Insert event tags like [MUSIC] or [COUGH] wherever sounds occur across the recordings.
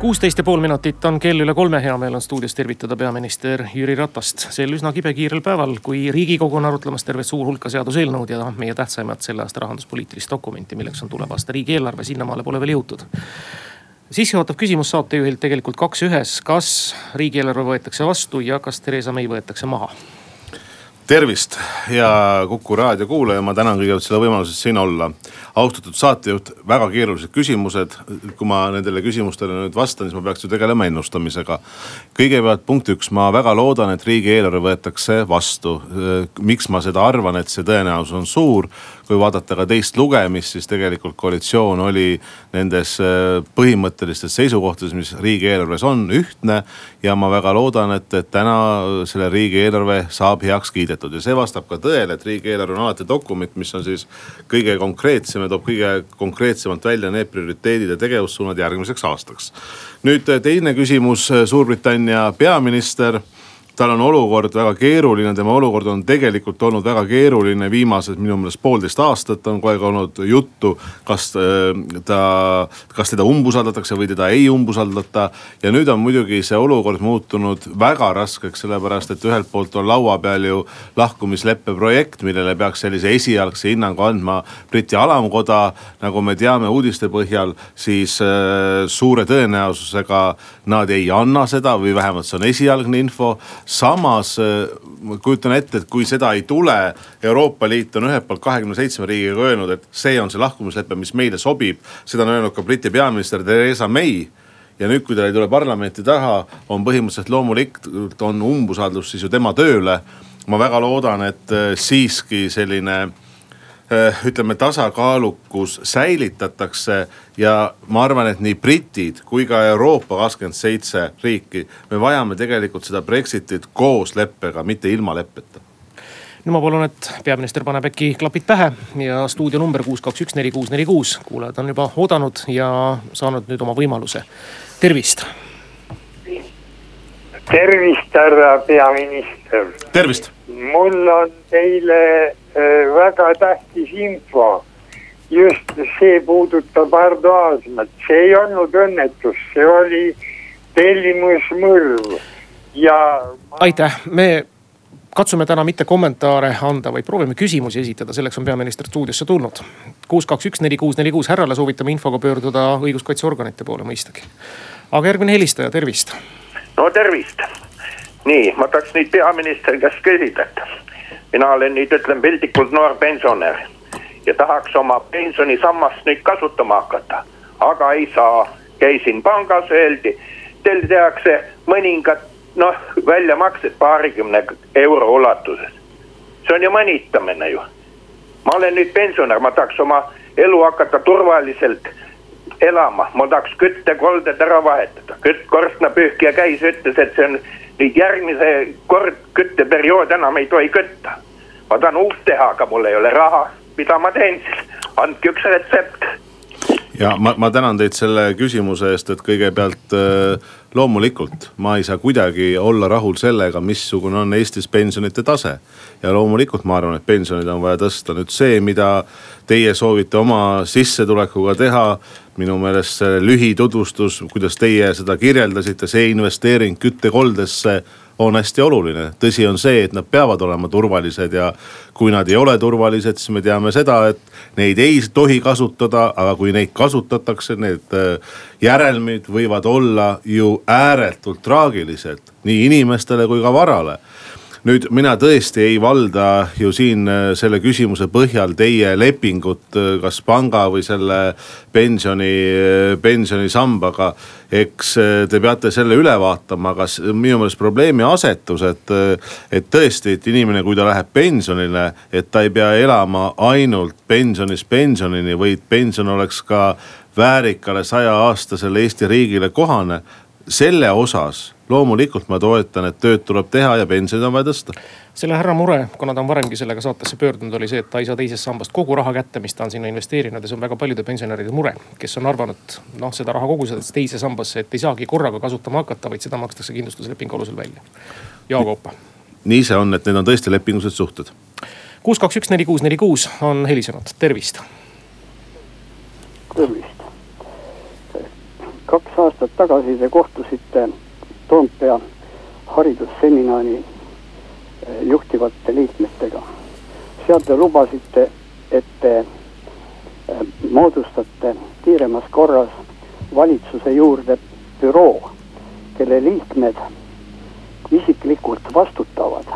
kuusteist ja pool minutit on kell üle kolme, hea meel on stuudios tervitada peaminister Jüri Ratast. sel üsna kibekiirel päeval, kui riigikogu on arutlemas tervet suur hulka seaduseelnõud ja meie tähtsaimat selle aasta rahanduspoliitilist dokumenti, milleks on tuleva aasta riigieelarve, sinnamaale pole veel jõutud sissejuhatav küsimus saatejuhilt tegelikult kaks ühes, kas riigieelarve võetakse vastu ja kas Theresa May võetakse maha? tervist, hea Kuku raadio kuulaja, ma tänan kõigepealt selle võimaluse eest siin olla. Austatud saatejuht, väga keerulised küsimused. kui ma nendele küsimustele nüüd vastan, siis ma peaks ju tegelema ennustamisega. kõigepealt punkt üks, ma väga loodan, et riigieelarve võetakse vastu. miks ma seda arvan, et see tõenäosus on suur kui vaadata ka teist lugemist, siis tegelikult koalitsioon oli nendes äh, põhimõttelistes seisukohtades, mis riigieelarves on, ühtne. ja ma väga loodan, et, et täna selle riigieelarve saab heaks kiidetud ja see vastab ka tõele, et riigieelarve on alati dokument, mis on siis kõige konkreetsem toob kõige konkreetsemalt välja need prioriteedid ja tegevussuunad järgmiseks aastaks. nüüd teine küsimus, Suurbritannia peaminister tal on olukord väga keeruline, tema olukord on tegelikult olnud väga keeruline viimased minu meelest poolteist aastat on kogu aeg olnud juttu. kas äh, ta, kas teda umbusaldatakse või teda ei umbusaldata. ja nüüd on muidugi see olukord muutunud väga raskeks, sellepärast et ühelt poolt on laua peal ju lahkumisleppe projekt, millele peaks sellise esialgse hinnangu andma Briti alamkoda. nagu me teame uudiste põhjal, siis äh, suure tõenäosusega nad ei anna seda või vähemalt see on esialgne info samas äh, ma kujutan ette, et kui seda ei tule, Euroopa Liit on ühelt poolt kahekümne seitsme riigiga öelnud, et see on see lahkumislepe, mis meile sobib. seda on öelnud ka Briti peaminister Theresa May ja nüüd, kui ta ei tule parlamenti taha, on põhimõtteliselt loomulikult on umbusaldus siis ju tema tööle. ma väga loodan, et äh, siiski selline ütleme tasakaalukus säilitatakse ja ma arvan, et nii britid kui ka Euroopa kakskümmend seitse riiki, me vajame tegelikult seda Brexitit koos leppega, mitte ilma leppeta no ma palun, et peaminister paneb äkki klapid pähe ja stuudio number kuus, kaks, üks, neli, kuus, neli, kuus. kuulajad on juba oodanud ja saanud nüüd oma võimaluse. tervist. tervist, härra peaminister. tervist. Mul on teile Äh, väga tähtis info. just see puudutab Ardo Aasmat, see ei olnud õnnetus, see oli tellimusmõrv ja. aitäh, me katsume täna mitte kommentaare anda, vaid proovime küsimusi esitada, selleks on peaminister stuudiosse tulnud. kuus, kaks, üks, neli, kuus, neli, kuus, härrale soovitame infoga pöörduda õiguskaitseorganite poole mõistagi. aga järgmine helistaja, tervist. no tervist. Nii, ma tahaks nüüd peaministri käest küsida, et mina olen nüüd ütleme piltlikult noor pensionär ja tahaks oma pensionisammast nüüd kasutama hakata, aga ei saa. käisin pangas, öeldi, teil tehakse mõningad noh, väljamaksed paarikümne euro ulatuses. see on ju mõnitamine ju. ma olen nüüd pensionär, ma tahaks oma elu hakata turvaliselt elama, ma tahaks küttekolded ära vahetada, kütt, korstnapühkija käis, ütles, et see on nüüd järgmise kord kütteperiood enam ei tohi kütta. ma tahan uut teha, aga mul ei ole raha, mida ma teen siis, andke üks retsept ja ma, ma tänan teid selle küsimuse eest, et kõigepealt äh, loomulikult ma ei saa kuidagi olla rahul sellega, missugune on Eestis pensionite tase. ja loomulikult ma arvan, et pensionid on vaja tõsta, nüüd see, mida teie soovite oma sissetulekuga teha. minu meelest see lühitutvustus, kuidas teie seda kirjeldasite, see investeering küttekoldesse on hästi oluline. tõsi on see, et nad peavad olema turvalised ja kui nad ei ole turvalised, siis me teame seda, et neid ei tohi kasutada, aga kui neid kasutatakse, need äh, järelmid võivad olla ju ääretult traagilised nii inimestele kui ka varale nüüd mina tõesti ei valda ju siin äh, selle küsimuse põhjal teie lepingut, äh, kas panga või selle pensioni, äh, pensionisambaga. eks te peate selle üle vaatama, aga minu meelest probleemi asetus, et, et tõesti, et inimene, kui ta läheb pensionile, et ta ei pea elama ainult pensionist pensionini, vaid pension oleks ka väärikale sajaaastasele Eesti riigile kohane selle osas loomulikult ma toetan, et tööd tuleb teha ja pensionid on vaja tõsta selle härra mure, kuna ta on varemgi sellega saatesse pöördunud, oli see, et ta ei saa teisest sambast kogu raha kätte, mis ta on sinna investeerinud ja see on väga paljude pensionäride mure. kes on arvanud noh, seda raha kogudes teise sambasse, et ei saagi korraga kasutama hakata, vaid seda makstakse kindlustuslepingu alusel välja. Jaak Oopa. nii see on, et need on tõesti lepingulised suhted. kuus, kaks, üks, neli, kuus, neli, kuus on helisenud, tervist. tervist. Kaks aastat tagasi te kohtusite Toompea haridusseminari juhtivate liikmetega. seal te lubasite, et te äh, moodustate kiiremas korras valitsuse juurde büroo, kelle liikmed isiklikult vastutavad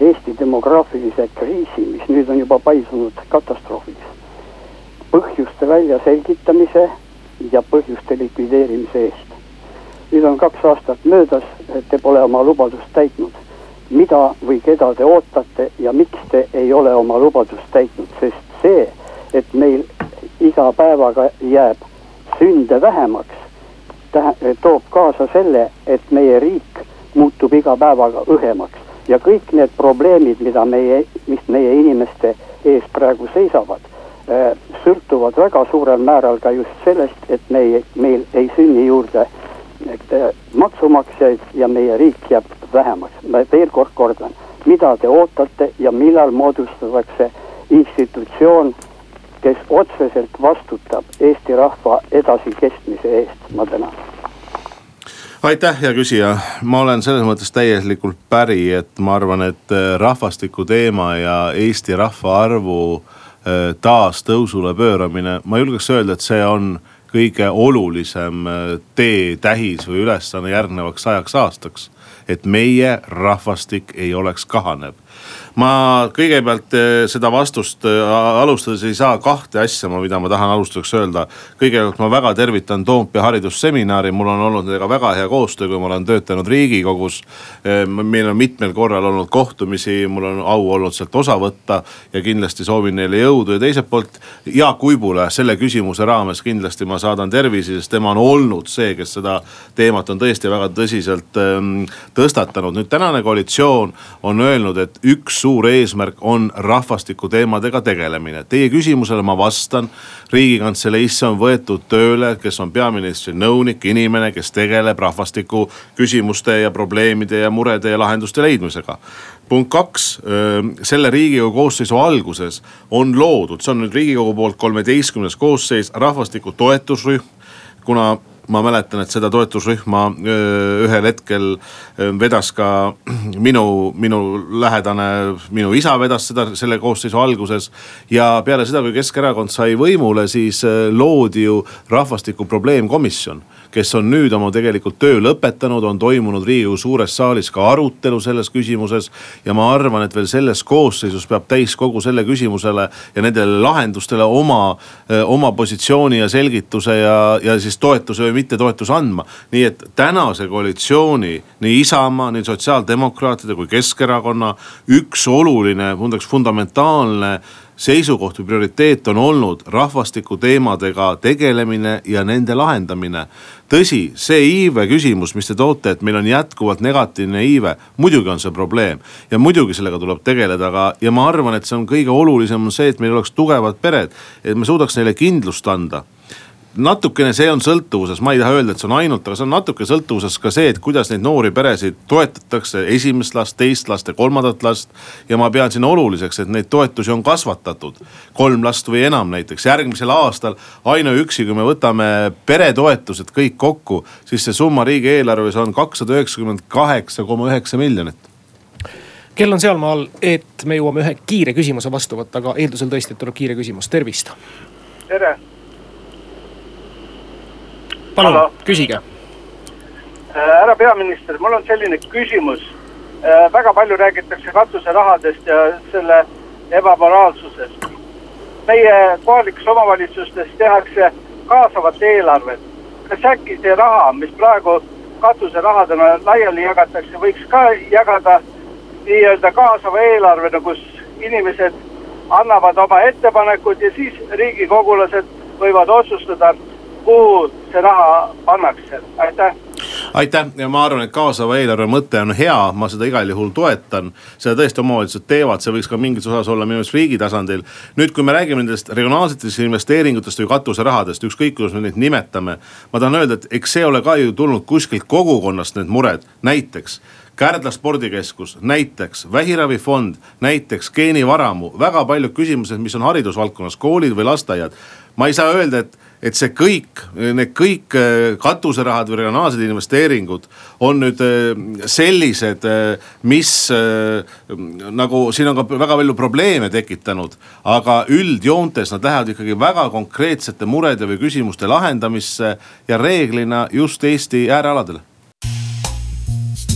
Eesti demograafilise kriisi, mis nüüd on juba paisunud katastroofiks, põhjuste väljaselgitamise ja põhjuste likvideerimise eest. nüüd on kaks aastat möödas, te pole oma lubadust täitnud. Mida või keda te ootate ja miks te ei ole oma lubadust täitnud, sest see, et meil iga päevaga jääb sünde vähemaks, toob kaasa selle, et meie riik muutub iga päevaga õhemaks. Ja kõik need probleemid, mida meie, mis meie inimeste ees praegu seisavad sõltuvad väga suurel määral ka just sellest, et meie, meil ei sünni juurde äh, maksumaksjaid ja meie riik jääb vähemaks. ma veel kord kordan, mida te ootate ja millal moodustatakse institutsioon, kes otseselt vastutab Eesti rahva edasikestmise eest, ma tänan. Aitäh, hea küsija, ma olen selles mõttes täielikult päri, et ma arvan, et äh, rahvastiku teema ja Eesti rahvaarvu äh, taas tõusule pööramine, ma julgeks öelda, et see on kõige olulisem äh, teetähis või ülesanne järgnevaks sajaks aastaks et meie rahvastik ei oleks kahanev ma kõigepealt eh, seda vastust eh, alustades ei saa kahte asja, mida ma tahan alustuseks öelda. kõigepealt ma väga tervitan Toompea haridusseminari, mul on olnud nendega väga hea koostöö, kui ma olen töötanud riigikogus. Eh, meil on mitmel korral olnud kohtumisi, mul on au olnud sealt osa võtta ja kindlasti soovin neile jõudu ja teiselt poolt Jaak Uibule selle küsimuse raames kindlasti ma saadan tervisi, sest tema on olnud see, kes seda teemat on tõesti väga tõsiselt ähm, tõstatanud. nüüd tänane koalitsioon on öelnud, et üks suur eesmärk on rahvastikuteemadega tegelemine. Teie küsimusele ma vastan. riigikantseleisse on võetud tööle, kes on peaministri nõunik, inimene, kes tegeleb rahvastiku küsimuste ja probleemide ja murede ja lahenduste leidmisega punkt kaks, selle riigikogu koosseisu alguses on loodud, see on nüüd riigikogu poolt kolmeteistkümnes koosseis, rahvastiku toetusrühm kuna ma mäletan, et seda toetusrühma ühel hetkel vedas ka [CLEARS THROAT] minu, minu lähedane, minu isa vedas seda selle koosseisu alguses. ja peale seda, kui Keskerakond sai võimule, siis loodi ju rahvastiku probleemkomisjon kes on nüüd oma tegelikult töö lõpetanud, on toimunud riigikogu suures saalis ka arutelu selles küsimuses. ja ma arvan, et veel selles koosseisus peab täiskogu selle küsimusele ja nendele lahendustele oma, oma positsiooni ja selgituse ja, ja siis toetuse või mittetoetuse andma. nii et tänase koalitsiooni, nii Isamaa, nii sotsiaaldemokraatide kui Keskerakonna üks oluline, ma ütleks fundamentaalne seisukoht või prioriteet on olnud rahvastikuteemadega tegelemine ja nende lahendamine. Tõsi, see iive küsimus, mis te toote, et meil on jätkuvalt negatiivne iive, muidugi on see probleem. Ja muidugi sellega tuleb tegeleda, aga, ja ma arvan, et see on kõige olulisem on see, et meil oleks tugevad pered, et me suudaks neile kindlust anda natukene see on sõltuvuses, ma ei taha öelda, et see on ainult, aga see on natuke sõltuvuses ka see, et kuidas neid noori peresid toetatakse, esimest last, teist last ja kolmandat last. ja ma pean siin oluliseks, et neid toetusi on kasvatatud, kolm last või enam näiteks, järgmisel aastal ainuüksi, kui me võtame peretoetused kõik kokku, siis see summa riigieelarves on kakssada üheksakümmend kaheksa koma üheksa miljonit. Kell on sealmaal, et me jõuame ühe kiire küsimuse vastu võtta, aga eeldusel tõesti, et tuleb kiire küsimus, tervist. tere palun, küsige. Äh, härra peaminister, mul on selline küsimus. Äh, väga palju räägitakse katuserahadest ja selle ebamoraalsusest. meie kohalikes omavalitsustes tehakse kaasavat eelarvet. kas äkki see raha, mis praegu katuserahadena laiali jagatakse, võiks ka jagada nii-öelda kaasava eelarvena, kus inimesed annavad oma ettepanekud ja siis riigikogulased võivad otsustada kuhu see raha pannakse, aitäh aitäh ja ma arvan, et kaasava eelarve mõte on hea, ma seda igal juhul toetan. seda tõesti omavalitsused teevad, see võiks ka mingis osas olla minu meelest riigi tasandil. nüüd, kui me räägime nendest regionaalsetest investeeringutest või katuserahadest, ükskõik kuidas me neid nimetame. ma tahan öelda, et eks see ole ka ju tulnud kuskilt kogukonnast need mured, näiteks Kärdla spordikeskus, näiteks vähiravifond, näiteks geenivaramu, väga paljud küsimused, mis on haridusvaldkonnas, koolid või lasteaiad. ma ei saa öelda, et et see kõik, need kõik äh, katuserahad või regionaalsed investeeringud on nüüd äh, sellised, äh, mis nagu siin on ka väga palju probleeme tekitanud. aga üldjoontes nad lähevad ikkagi väga konkreetsete murede või küsimuste lahendamisse ja reeglina just Eesti äärealadele.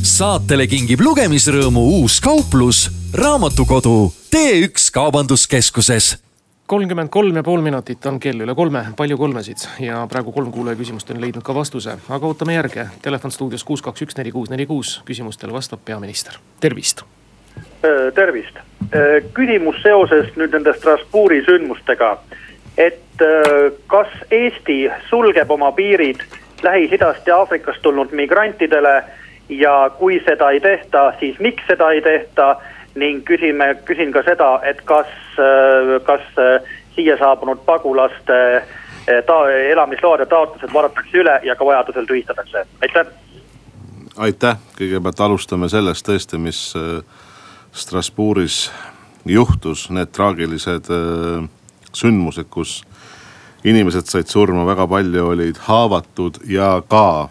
saatele kingib lugemisrõõmu uus kauplus, raamatukodu T1 kaubanduskeskuses kolmkümmend kolm ja pool minutit on kell üle kolme, palju kolmesid ja praegu kolm kuulaja küsimust on leidnud ka vastuse, aga ootame järge. Telefon stuudios kuus, kaks, üks, neli, kuus, neli, kuus. küsimustele vastab peaminister, tervist. Äh, tervist, äh, küsimus seoses nüüd nende Strasbourgi sündmustega. et äh, kas Eesti sulgeb oma piirid Lähis-Idast ja Aafrikast tulnud migrantidele ja kui seda ei tehta, siis miks seda ei tehta ning küsime, küsin ka seda, et kas, äh, kas äh, siia saabunud pagulaste äh, ta-, elamisload ja taotlused vaadatakse üle ja ka vajadusel tühistatakse, aitäh. aitäh, kõigepealt alustame sellest tõesti, mis Strasbourgis juhtus, need traagilised sündmused, kus inimesed said surma, väga palju olid haavatud ja ka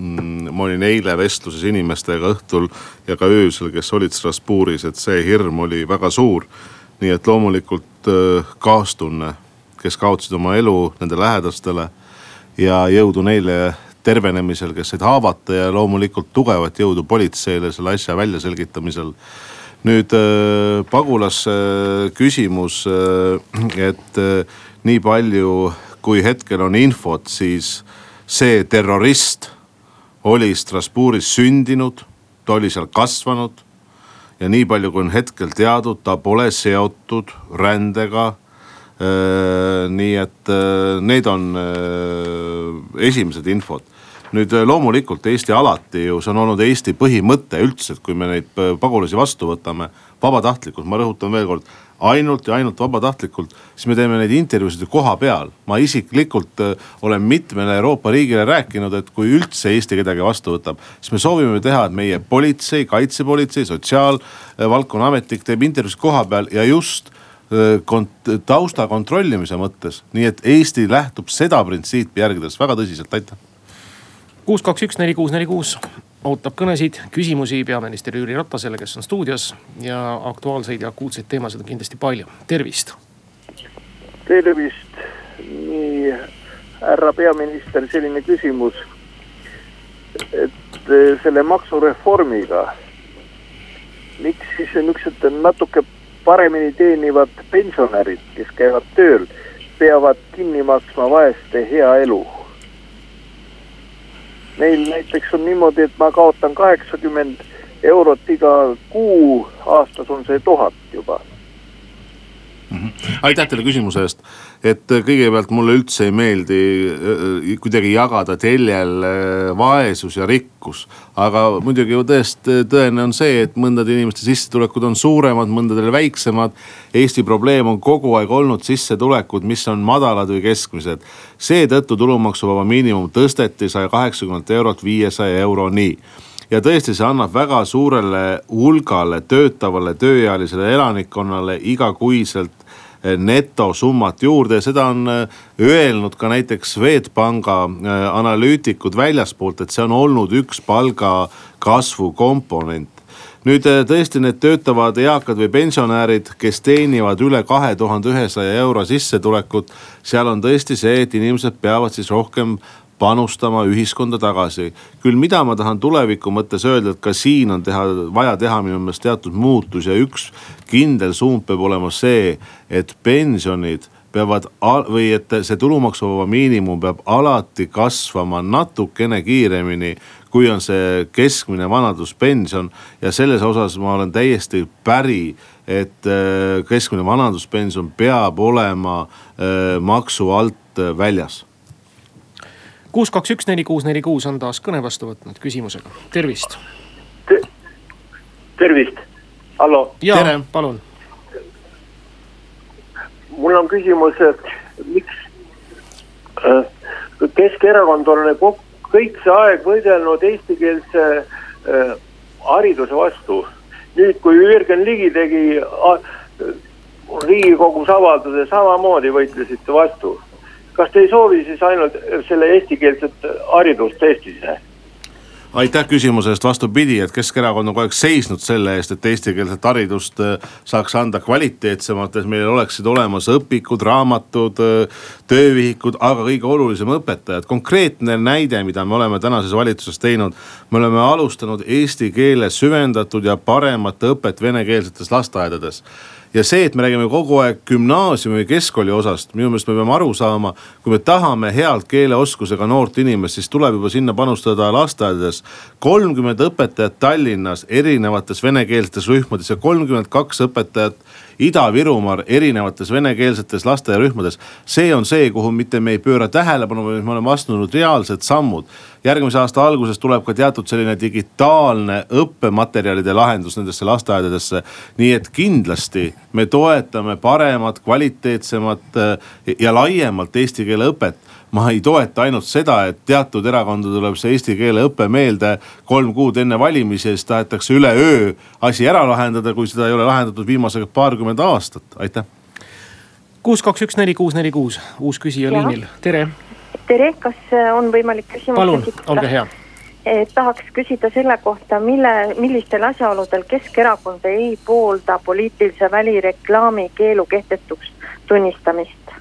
ma olin eile vestluses inimestega õhtul ja ka öösel, kes olid Strasbourgis, et see hirm oli väga suur. nii et loomulikult äh, kaastunne, kes kaotasid oma elu nende lähedastele ja jõudu neile tervenemisel, kes said haavata ja loomulikult tugevat jõudu politseile selle asja väljaselgitamisel. nüüd äh, pagulasse äh, küsimus, et nii palju kui hetkel on infot, siis see terrorist oli Strasbourgis sündinud, ta oli seal kasvanud. ja nii palju, kui on hetkel teadnud, ta pole seotud rändega. nii et need on esimesed infod nüüd loomulikult Eesti alati ju, see on olnud Eesti põhimõte üldse, et kui me neid pagulasi vastu võtame vabatahtlikult, ma rõhutan veel kord ainult ja ainult vabatahtlikult, siis me teeme neid intervjuusid ju koha peal. ma isiklikult äh, olen mitmele Euroopa riigile rääkinud, et kui üldse Eesti kedagi vastu võtab, siis me soovime teha, et meie politsei, kaitsepolitsei, sotsiaalvaldkonna ametnik teeb intervjuusid koha peal ja just äh, kont-, tausta kontrollimise mõttes, nii et Eesti lähtub seda printsiipi järgides väga tõsiselt, aitäh. kuus, kaks, üks, neli, kuus, neli, kuus ootab kõnesid, küsimusi peaminister Jüri Ratasele, kes on stuudios ja aktuaalseid ja akuutseid teemasid on kindlasti palju, tervist. tervist, nii härra peaminister, selline küsimus. et eh, selle maksureformiga, miks siis niisugused natuke paremini teenivad pensionärid, kes käivad tööl, peavad kinni maksma vaeste hea elu meil näiteks on niimoodi, et ma kaotan kaheksakümmend eurot iga kuu, aastas on see tuhat juba mm. -hmm. aitäh teile küsimuse eest, et äh, kõigepealt mulle üldse ei meeldi äh, äh, kuidagi jagada teljel vaesus ja rikkus. aga muidugi ju tõesti tõene on see, et mõndade inimeste sissetulekud on suuremad, mõndadel väiksemad. Eesti probleem on kogu aeg olnud sissetulekud, mis on madalad või keskmised. seetõttu tulumaksuvaba miinimum tõsteti saja kaheksakümnelt eurolt viiesaja euroni ja tõesti, see annab väga suurele hulgale töötavale tööealisele elanikkonnale igakuiselt netosummat juurde ja seda on eh, öelnud ka näiteks Swedbanka eh, analüütikud väljaspoolt, et see on olnud üks palgakasvu komponent nüüd tõesti need töötavad eakad või pensionärid, kes teenivad üle kahe tuhande ühesaja euro sissetulekut. seal on tõesti see, et inimesed peavad siis rohkem panustama ühiskonda tagasi. küll, mida ma tahan tuleviku mõttes öelda, et ka siin on teha, vaja teha minu meelest teatud muutus ja üks kindel suund peab olema see, et pensionid peavad või et see tulumaksuvaba miinimum peab alati kasvama natukene kiiremini, kui on see keskmine vanaduspension. ja selles osas ma olen täiesti päri, et äh, keskmine vanaduspension peab olema äh, maksu alt väljas kuus, kaks, üks, neli, kuus, neli, kuus on taas kõne vastu võtnud küsimusega, tervist Te. tervist, hallo. ja palun. mul on küsimus, miks äh, Keskerakond on kõik see aeg võidelnud eestikeelse äh, hariduse vastu. nüüd, kui Jürgen Ligi tegi äh, riigikogus avalduse, samamoodi võitlesite vastu. Kas te ei soovi siis ainult selle eestikeelset haridust Eestis? aitäh küsimuse eest, vastupidi, et Keskerakond on kogu aeg seisnud selle eest, et eestikeelset haridust äh, saaks anda kvaliteetsemalt, et meil oleksid olemas õpikud, raamatud, äh, töövihikud, aga kõige olulisem õpetajad. konkreetne näide, mida me oleme tänases valitsuses teinud. me oleme alustanud eesti keele süvendatud ja paremat õpet venekeelsetes lasteaedades ja see, et me räägime kogu aeg gümnaasiumi või keskkooli osast, minu meelest me peame aru saama, kui me tahame head keeleoskusega noort inimest, siis tuleb juba sinna panustada lasteaedades. kolmkümmend õpetajat Tallinnas erinevates venekeelsetes rühmades ja kolmkümmend kaks õpetajat Ida-Virumaal erinevates venekeelsetes lasteaiarühmades. see on see, kuhu mitte me ei pööra tähelepanu, vaid me oleme astunud reaalsed sammud. järgmise aasta alguses tuleb ka teatud selline digitaalne õppematerjalide lahendus nendesse lasteaedadesse. nii et kindlasti me toetame paremat, kvaliteetsemat eh, ja laiemalt eesti keele õpet. Ma ei toeta ainult seda, et teatud erakondadel tuleb see eesti keele õpe meelde kolm kuud enne valimisi ja siis tahetakse üleöö asi ära lahendada, kui seda ei ole lahendatud viimased paarkümmend aastat, aitäh. kuus, kaks, üks, neli, kuus, neli, kuus, uus küsija liinil, tere. tere, kas on võimalik küsimus palun, olge hea tahaks küsida selle kohta, mille, millistel asjaoludel Keskerakond ei poolda poliitilise välireklaami keelu kehtetuks tunnistamist?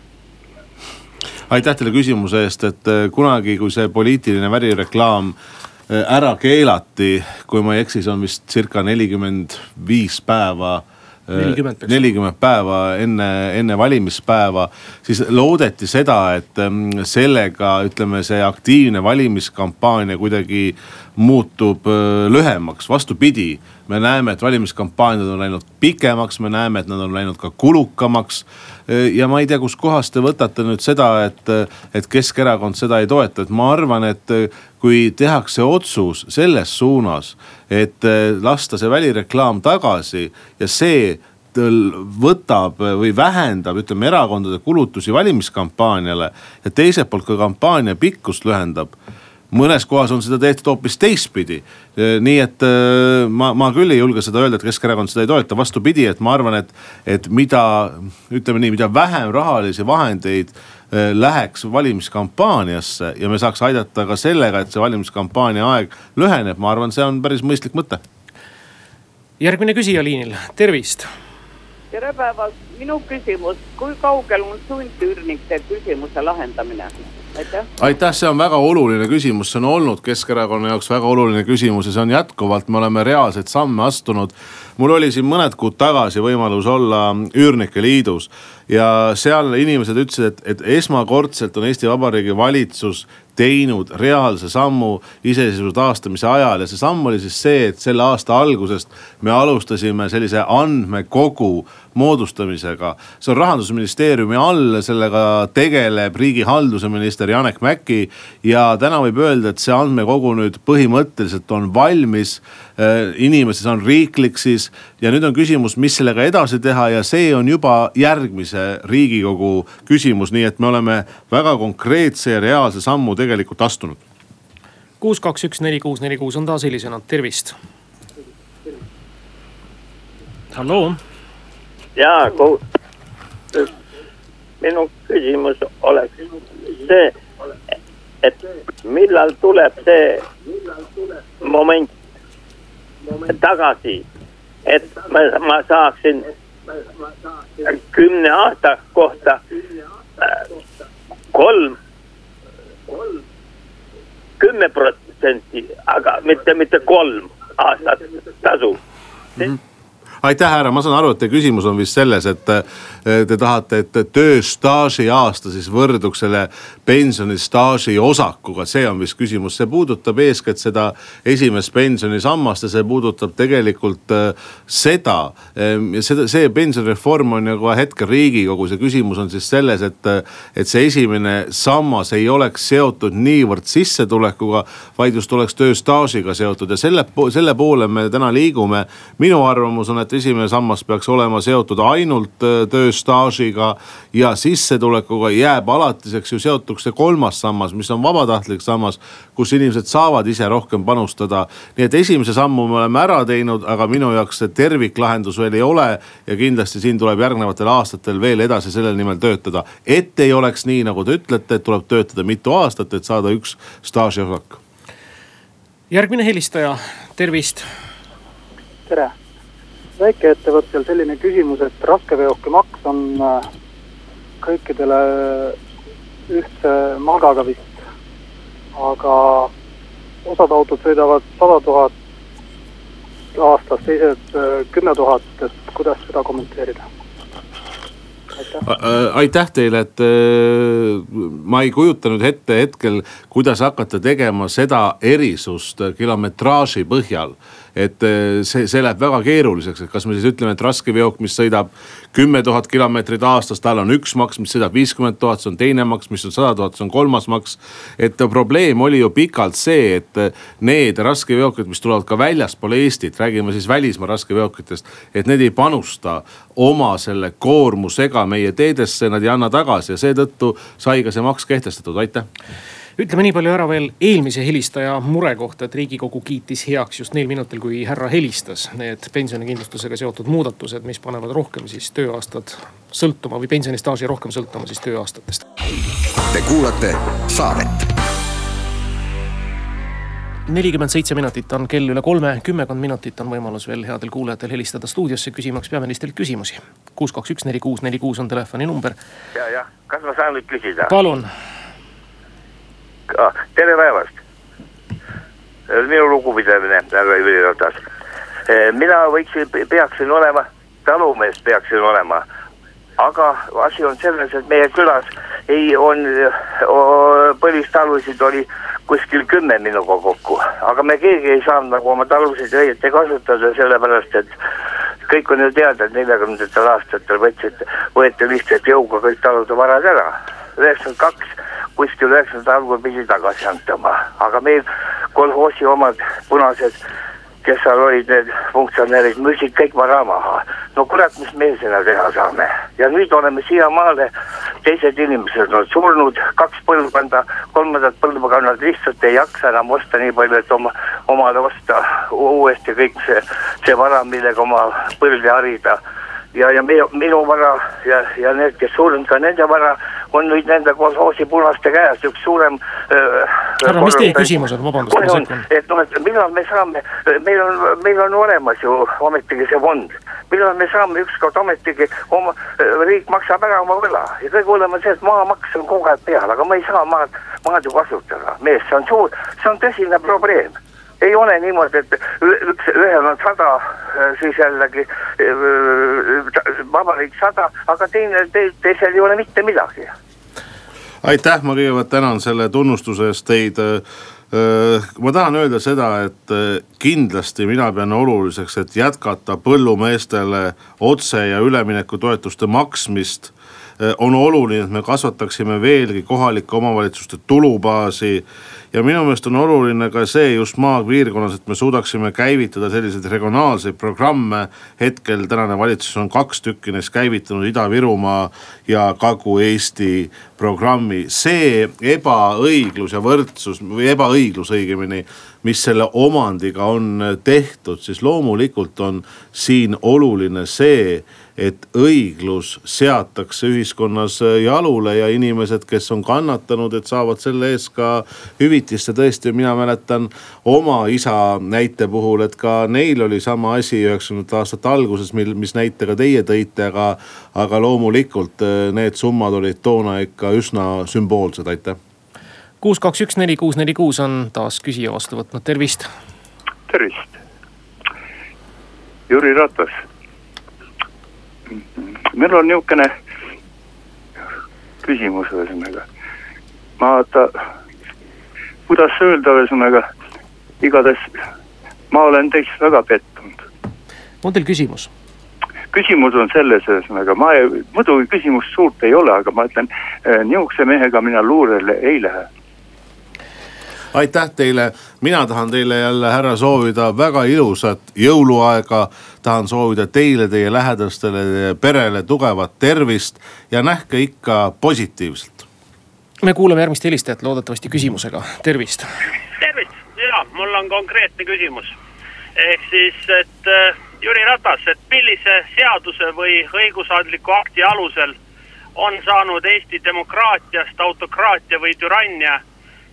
Aitäh teile küsimuse eest, et äh, kunagi, kui see poliitiline värireklaam äh, ära keelati, kui ma ei eksi, see on vist circa nelikümmend viis päeva äh, nelikümmend päeva enne, enne valimispäeva, siis loodeti seda, et ähm, sellega ütleme, see aktiivne valimiskampaania kuidagi muutub lühemaks, vastupidi. me näeme, et valimiskampaaniad on läinud pikemaks, me näeme, et nad on läinud ka kulukamaks Äh, ja ma ei tea, kustkohast te võtate nüüd seda, et, et Keskerakond seda ei toeta, et ma arvan, et äh, kui tehakse otsus selles suunas, et äh, lasta see välireklaam tagasi ja see võtab või vähendab, ütleme erakondade kulutusi valimiskampaaniale ja teiselt poolt ka kampaania pikkust lühendab mõnes kohas on seda tehtud hoopis teistpidi. nii et äh, ma, ma küll ei julge seda öelda, et Keskerakond seda ei toeta, vastupidi, et ma arvan, et, et mida ütleme nii, mida vähem rahalisi vahendeid äh, läheks valimiskampaaniasse ja me saaks aidata ka sellega, et see valimiskampaania aeg lüheneb, ma arvan, see on päris mõistlik mõte. järgmine küsija liinil, tervist. tere päevast, minu küsimus, kui kaugel on sundüürnike küsimuse lahendamine? Aitäh. aitäh, see on väga oluline küsimus, see on olnud Keskerakonna jaoks väga oluline küsimus ja see on jätkuvalt, me oleme reaalseid samme astunud. mul oli siin mõned kuud tagasi võimalus olla Üürnike Liidus ja seal inimesed ütlesid, et, et esmakordselt on Eesti Vabariigi valitsus teinud reaalse sammu iseseisvuse taastamise ajal ja see samm oli siis see, et selle aasta algusest me alustasime sellise andmekogu moodustamisega. see on rahandusministeeriumi all, sellega tegeleb riigihalduse minister Janek Mäkki. ja täna võib öelda, et see andmekogu nüüd põhimõtteliselt on valmis. Äh, inimestes on riiklik siis ja nüüd on küsimus, mis sellega edasi teha ja see on juba järgmise riigikogu küsimus, nii et me oleme väga konkreetse ja reaalse sammu tegelikult astunud. kuus, kaks, üks, neli, kuus, neli, kuus on taas helisenud, tervist. halloo jaa, minu küsimus oleks see, et millal tuleb see moment tagasi, et ma, ma saaksin kümne aasta kohta kolm, kümme protsenti, aga mitte, mitte kolm aastat tasu mm. -hmm aitäh, härra, ma saan aru, et teie küsimus on vist selles, et te tahate, et tööstaaži aasta siis võrduks selle pensionistaaži osakuga, see on vist küsimus, see puudutab eeskätt seda esimest pensionisammast ja see puudutab tegelikult eh, seda. Ja seda, see pensionireform on ju kohe hetkel riigikogus ja küsimus on siis selles, et, et see esimene sammas ei oleks seotud niivõrd sissetulekuga, vaid just oleks tööstaažiga seotud ja selle, selle poole me täna liigume. minu arvamus on, et esimene sammas peaks olema seotud ainult äh, tööstaažiga ja sissetulekuga jääb alatiseks ju seotuks see kolmas sammas, mis on vabatahtlik sammas, kus inimesed saavad ise rohkem panustada. nii et esimese sammu me oleme ära teinud, aga minu jaoks see terviklahendus veel ei ole ja kindlasti siin tuleb järgnevatel aastatel veel edasi selle nimel töötada. et ei oleks nii, nagu te ütlete, et tuleb töötada mitu aastat, et saada üks staažiosak. järgmine helistaja, tervist. tere väikeettevõttel selline küsimus, et raskeveokimaks on äh, kõikidele ühtse malgaga vist. aga osad autod sõidavad sada tuhat aastas, teised äh, kümme tuhat, et kuidas seda kommenteerida? aitäh teile, et äh, ma ei kujuta nüüd ette hetkel, kuidas hakata tegema seda erisust kilometraaži põhjal et eh, see, see läheb väga keeruliseks, et kas me siis ütleme, et raskeveok, mis sõidab kümme tuhat kilomeetrit aastas, tal on üks maks, mis sõidab viiskümmend tuhat, see on teine maks, mis on sada tuhat, see on kolmas maks. et probleem oli ju pikalt see, et need raskeveokid, mis tulevad ka väljaspool Eestit, räägime siis välismaa raskeveokitest, et need ei panusta oma selle koormusega meie teedesse, nad ei anna tagasi ja seetõttu sai ka see maks kehtestatud, aitäh ütleme nii palju ära veel eelmise helistaja mure kohta, et riigikogu kiitis heaks just neil minutil, kui härra helistas, need pensionikindlustusega seotud muudatused, mis panevad rohkem siis tööaastad sõltuma või pensionistaaži rohkem sõltuma siis tööaastatest. Te kuulate saadet nelikümmend seitse minutit on kell üle kolme, kümmekond minutit on võimalus veel headel kuulajatel helistada stuudiosse küsimaks peaministrilt küsimusi. kuus, kaks, üks, neli, kuus, neli, kuus on telefoninumber. ja, jah, kas ma saan nüüd küsida? palun Ah, tere päevast. minu lugupidamine, härra Jüri Ratas. Eh, mina võiksin, peaksin olema, talumees peaksin olema. aga asi on selles, et meie külas ei, on, põlistalusid oli kuskil kümme minuga kokku, aga me keegi ei saanud nagu oma talusid õieti kasutada, sellepärast et kõik on ju teada, et neljakümnendatel aastatel võtsid, võeti lihtsalt jõuga kõik talude varad ära. üheksakümmend kaks kuskil üheksakümnendate algul pidi tagasi antama, aga meil kolhoosi omad punased, kes seal olid, need funktsionäärid, müüsid kõik vara maha. no kurat, mis me sinna teha saame? Ja nüüd oleme siiamaale, teised inimesed on surnud, kaks põlvkonda, kolmandat põlvkonnad lihtsalt ei jaksa enam osta nii palju, et oma, omale osta uuesti kõik see, see vara, millega oma põlve harida. Ja, ja meie, minu vara ja, ja need, kes surnud, ka nende vara on nüüd nende kolhoosi punaste käes üks suurem äh,. härra, mis teie küsimus on, vabandust, ma sekkun. et noh, et millal me saame, meil on, meil on olemas ju ometigi see fond. millal me saame ükskord ometigi oma, riik maksab ära oma võla ja kõige hullem on see, et maamaks on kogu aeg peal, aga ma ei saa maad, maad ju kasutada. mees, see on suur, see on tõsine probleem ei ole niimoodi, et üks, ühel on sada, siis jällegi vabariik sada, aga teine te,, teisel ei ole mitte midagi. aitäh, ma kõigepealt tänan selle tunnustuse eest teid ma tahan öelda seda, et kindlasti mina pean oluliseks, et jätkata põllumeestele otse ja üleminekutoetuste maksmist. on oluline, et me kasvataksime veelgi kohalike omavalitsuste tulubaasi ja minu meelest on oluline ka see just maapiirkonnas, et me suudaksime käivitada selliseid regionaalseid programme. hetkel tänane valitsus on kaks tükki neist käivitanud Ida-Virumaa ja Kagu-Eesti programmi. see ebaõiglus ja võrdsus või ebaõiglus õigemini mis selle omandiga on tehtud, siis loomulikult on siin oluline see et õiglus seatakse ühiskonnas jalule ja inimesed, kes on kannatanud, et saavad selle eest ka hüvitist ja tõesti, mina mäletan oma isa näite puhul, et ka neil oli sama asi üheksakümnendate aastate alguses, mil, mis näite ka teie tõite, aga, aga loomulikult eh, need summad olid toona ikka üsna sümboolsed, aitäh. kuus, kaks, üks, neli, kuus, neli, kuus on taas küsija vastu võtnud, tervist. tervist. Jüri Ratas meil on niisugune küsimus ühesõnaga. vaata, kuidas öelda ühesõnaga, igatahes ma olen teist väga pettunud. on teil küsimus? küsimus on selles ühesõnaga, ma ei, muidugi küsimust suurt ei ole, aga ma ütlen, nihukese mehega mina luurele ei lähe aitäh teile, mina tahan teile jälle härra soovida väga ilusat jõuluaega. tahan soovida teile, teie lähedastele, teie perele tugevat tervist ja nähke ikka positiivselt. me kuulame järgmist helistajat loodetavasti küsimusega, tervist. tervist, ja mul on konkreetne küsimus. ehk siis, et äh, Jüri Ratas, et millise seaduse või õigusandliku akti alusel on saanud Eesti demokraatiast autokraatia või türannia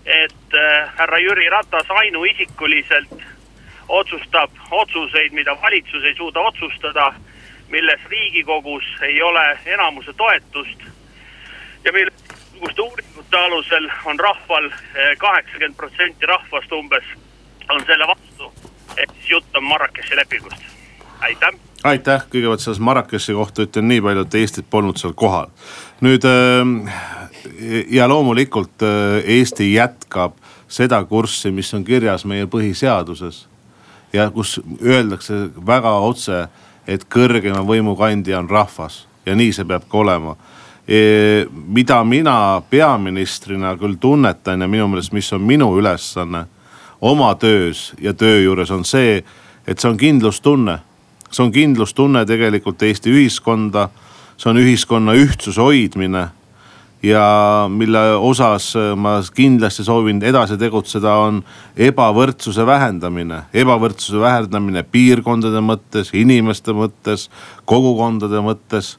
et äh, härra Jüri Ratas ainuisikuliselt otsustab otsuseid, mida valitsus ei suuda otsustada, milles riigikogus ei ole enamuse toetust ja millesuguste uuringute alusel on rahval äh, kaheksakümmend protsenti rahvast umbes on selle vastu. ehk siis jutt on Marrakechi lepingust, aitäh aitäh, kõigepealt selles Marrakechi kohta ütlen nii palju, et Eestit polnud seal kohal. nüüd äh, ja loomulikult äh, Eesti jätkab seda kurssi, mis on kirjas meie põhiseaduses. ja kus öeldakse väga otse, et kõrgema võimukandja on rahvas ja nii see peab ka olema e,. mida mina peaministrina küll tunnetan ja minu meelest, mis on minu ülesanne oma töös ja töö juures on see, et see on kindlustunne. see on kindlustunne tegelikult Eesti ühiskonda, see on ühiskonna ühtsuse hoidmine ja mille osas äh, ma kindlasti soovin edasi tegutseda, on ebavõrdsuse vähendamine. ebavõrdsuse vähendamine piirkondade mõttes, inimeste mõttes, kogukondade mõttes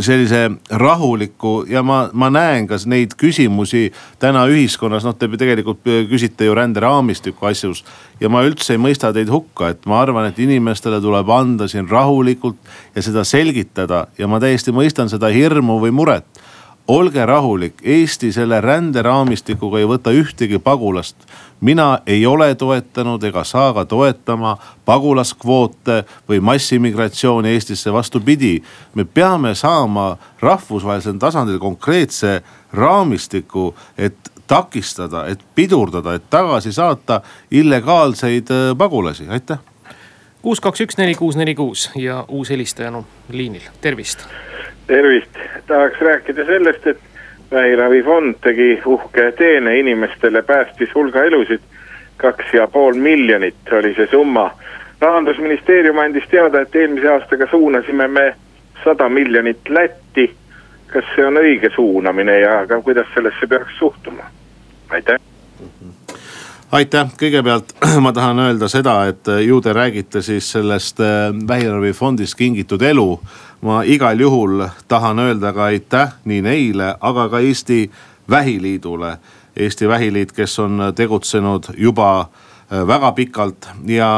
sellise rahuliku ja ma, ma näen ka neid küsimusi täna ühiskonnas, noh, te tegelikult küsite ju ränderaamistiku asjus. ja ma üldse ei mõista teid hukka, et ma arvan, et inimestele tuleb anda siin rahulikult ja seda selgitada ja ma täiesti mõistan seda hirmu või muret olge rahulik, Eesti selle ränderaamistikuga ei võta ühtegi pagulast. mina ei ole toetanud ega saa ka toetama pagulaskvoote või massiimmigratsiooni Eestisse, vastupidi. me peame saama rahvusvahelisel tasandil konkreetse raamistiku, et takistada, et pidurdada, et tagasi saata illegaalseid äh, pagulasi, aitäh. kuus, kaks, üks, neli, kuus, neli, kuus ja uus helistaja on liinil, tervist tervist, tahaks rääkida sellest, et vähiravifond tegi uhke teene inimestele, päästis hulga elusid. kaks ja pool miljonit oli see summa. rahandusministeerium andis teada, et eelmise aastaga suunasime me sada miljonit Lätti. kas see on õige suunamine ja ka kuidas sellesse peaks suhtuma? aitäh aitäh, kõigepealt [CLEARS THROAT] ma tahan öelda seda, et ju te räägite siis sellest äh, vähiravifondist kingitud elu ma igal juhul tahan öelda ka aitäh nii neile, aga ka Eesti Vähiliidule. Eesti Vähiliit, kes on tegutsenud juba äh, väga pikalt ja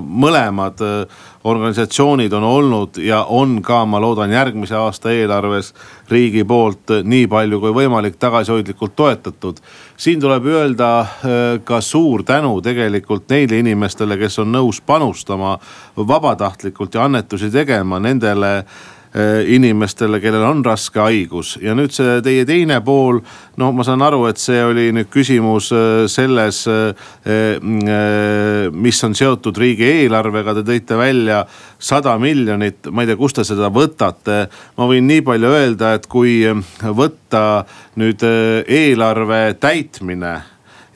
mõlemad äh, organisatsioonid on olnud ja on ka, ma loodan, järgmise aasta eelarves riigi poolt nii palju kui võimalik tagasihoidlikult toetatud. siin tuleb öelda äh, ka suur tänu tegelikult neile inimestele, kes on nõus panustama vabatahtlikult ja annetusi tegema nendele inimestele, kellel on raske haigus ja nüüd see teie teine pool. no ma saan aru, et see oli nüüd küsimus äh, selles, äh, mis on seotud riigieelarvega, te tõite välja sada miljonit, ma ei tea, kust te seda võtate. ma võin nii palju öelda, et kui võtta nüüd eelarve täitmine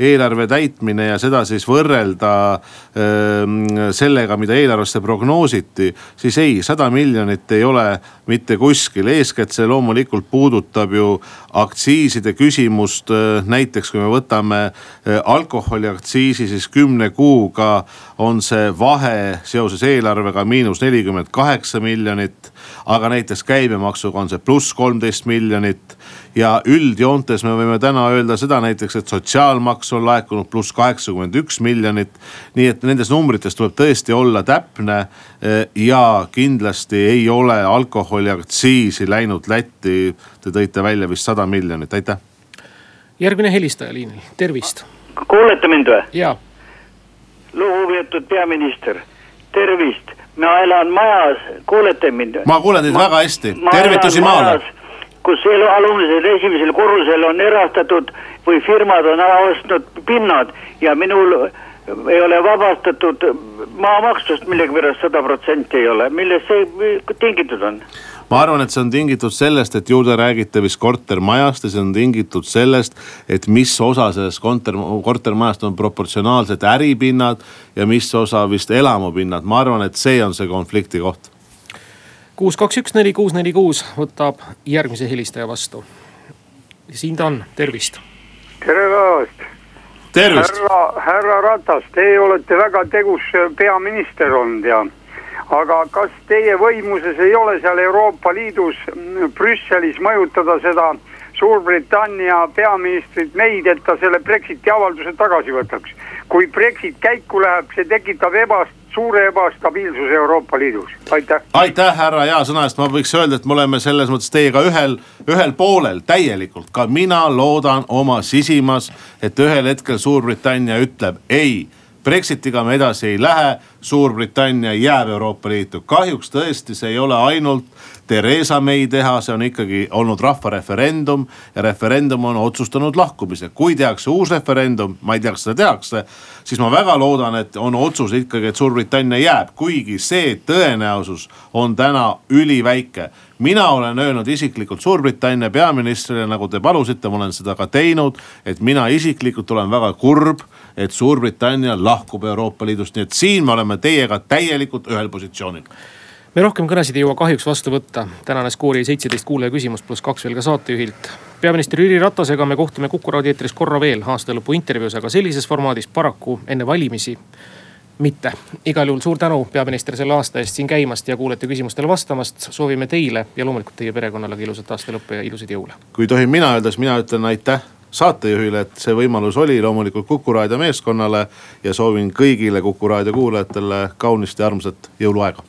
eelarve täitmine ja seda siis võrrelda äh, sellega, mida eelarvesse prognoositi. siis ei, sada miljonit ei ole mitte kuskil, eeskätt see loomulikult puudutab ju aktsiiside küsimust. Äh, näiteks kui me võtame äh, alkoholiaktsiisi, siis kümne kuuga on see vahe seoses eelarvega miinus nelikümmend kaheksa miljonit. Aga näiteks käibemaksuga on see pluss kolmteist miljonit ja üldjoontes me võime täna öelda seda näiteks, et sotsiaalmaks on laekunud pluss kaheksakümmend üks miljonit. nii et nendes numbrites tuleb tõesti olla täpne eh, ja kindlasti ei ole alkoholiaktsiisi läinud Lätti. Te tõite välja vist sada miljonit, aitäh. järgmine helistaja liinil, tervist. kuulete mind või? jaa. lugupeetud peaminister tervist, ma elan majas, kuulete mind? ma kuulen teid väga hästi, ma tervitusi maale kus elu alumisel esimesel korrusel on erastatud või firmad on ära ostnud pinnad ja minul ei ole vabastatud maamaksust millegipärast sada protsenti ei ole, millest see tingitud on? Ma arvan, et see on tingitud sellest, et ju te räägite vist kortermajast ja see on tingitud sellest, et mis osa sellest korter, kortermajast on proportsionaalselt äripinnad ja mis osa vist elamupinnad, ma arvan, et see on see konflikti koht. kuus, kaks, üks, neli, kuus, neli, kuus võtab järgmise helistaja vastu. siin ta on, tervist. tere päevast. tervist. härra, härra Ratas, teie olete väga tegus peaminister olnud ja aga kas teie võimuses ei ole seal Euroopa Liidus mm, Brüsselis mõjutada seda Suurbritannia peaministrit meid, et ta selle Brexiti avalduse tagasi võtaks. kui Brexit käiku läheb, see tekitab ebast-, suure ebastabiilsuse Euroopa Liidus, aitäh. aitäh, härra hea sõna eest, ma võiks öelda, et me oleme selles mõttes teiega ühel, ühel poolel täielikult, ka mina loodan oma sisimas, et ühel hetkel Suurbritannia ütleb ei Brexitiga me edasi ei lähe, Suurbritannia jääb Euroopa Liitu. kahjuks tõesti, see ei ole ainult Theresa May teha, see on ikkagi olnud rahvareferendum ja referendum on otsustanud lahkumise. kui tehakse uus referendum, ma ei tea, kas seda tehakse, siis ma väga loodan, et on otsus ikkagi, et Suurbritannia jääb, kuigi see tõenäosus on täna üliväike mina olen öelnud isiklikult Suurbritannia peaministrile, nagu te palusite, ma olen seda ka teinud, et mina isiklikult olen väga kurb, et Suurbritannia lahkub Euroopa Liidust, nii et siin me oleme teiega täielikult ühel positsioonil me rohkem kõnesid ei jõua kahjuks vastu võtta. tänane skoor jäi seitseteist kuulaja küsimust pluss kaks veel ka saatejuhilt. peaminister Jüri Ratasega me kohtume Kuku raadio eetris korra veel aasta lõpu intervjuus, aga sellises formaadis paraku enne valimisi mitte. igal juhul suur tänu, peaminister, selle aasta eest siin käimast ja kuulete küsimustele vastamast. soovime teile ja loomulikult teie perekonnale ka ilusat aasta lõppu ja ilusaid jõule. kui tohin mina öelda, siis mina ütlen aitäh saatejuhile, et see võimalus oli loomulikult Kuku raadio meeskonnale ja soovin kõigile Kuku raadio kuulajatele kaunist ja armsat jõuluaega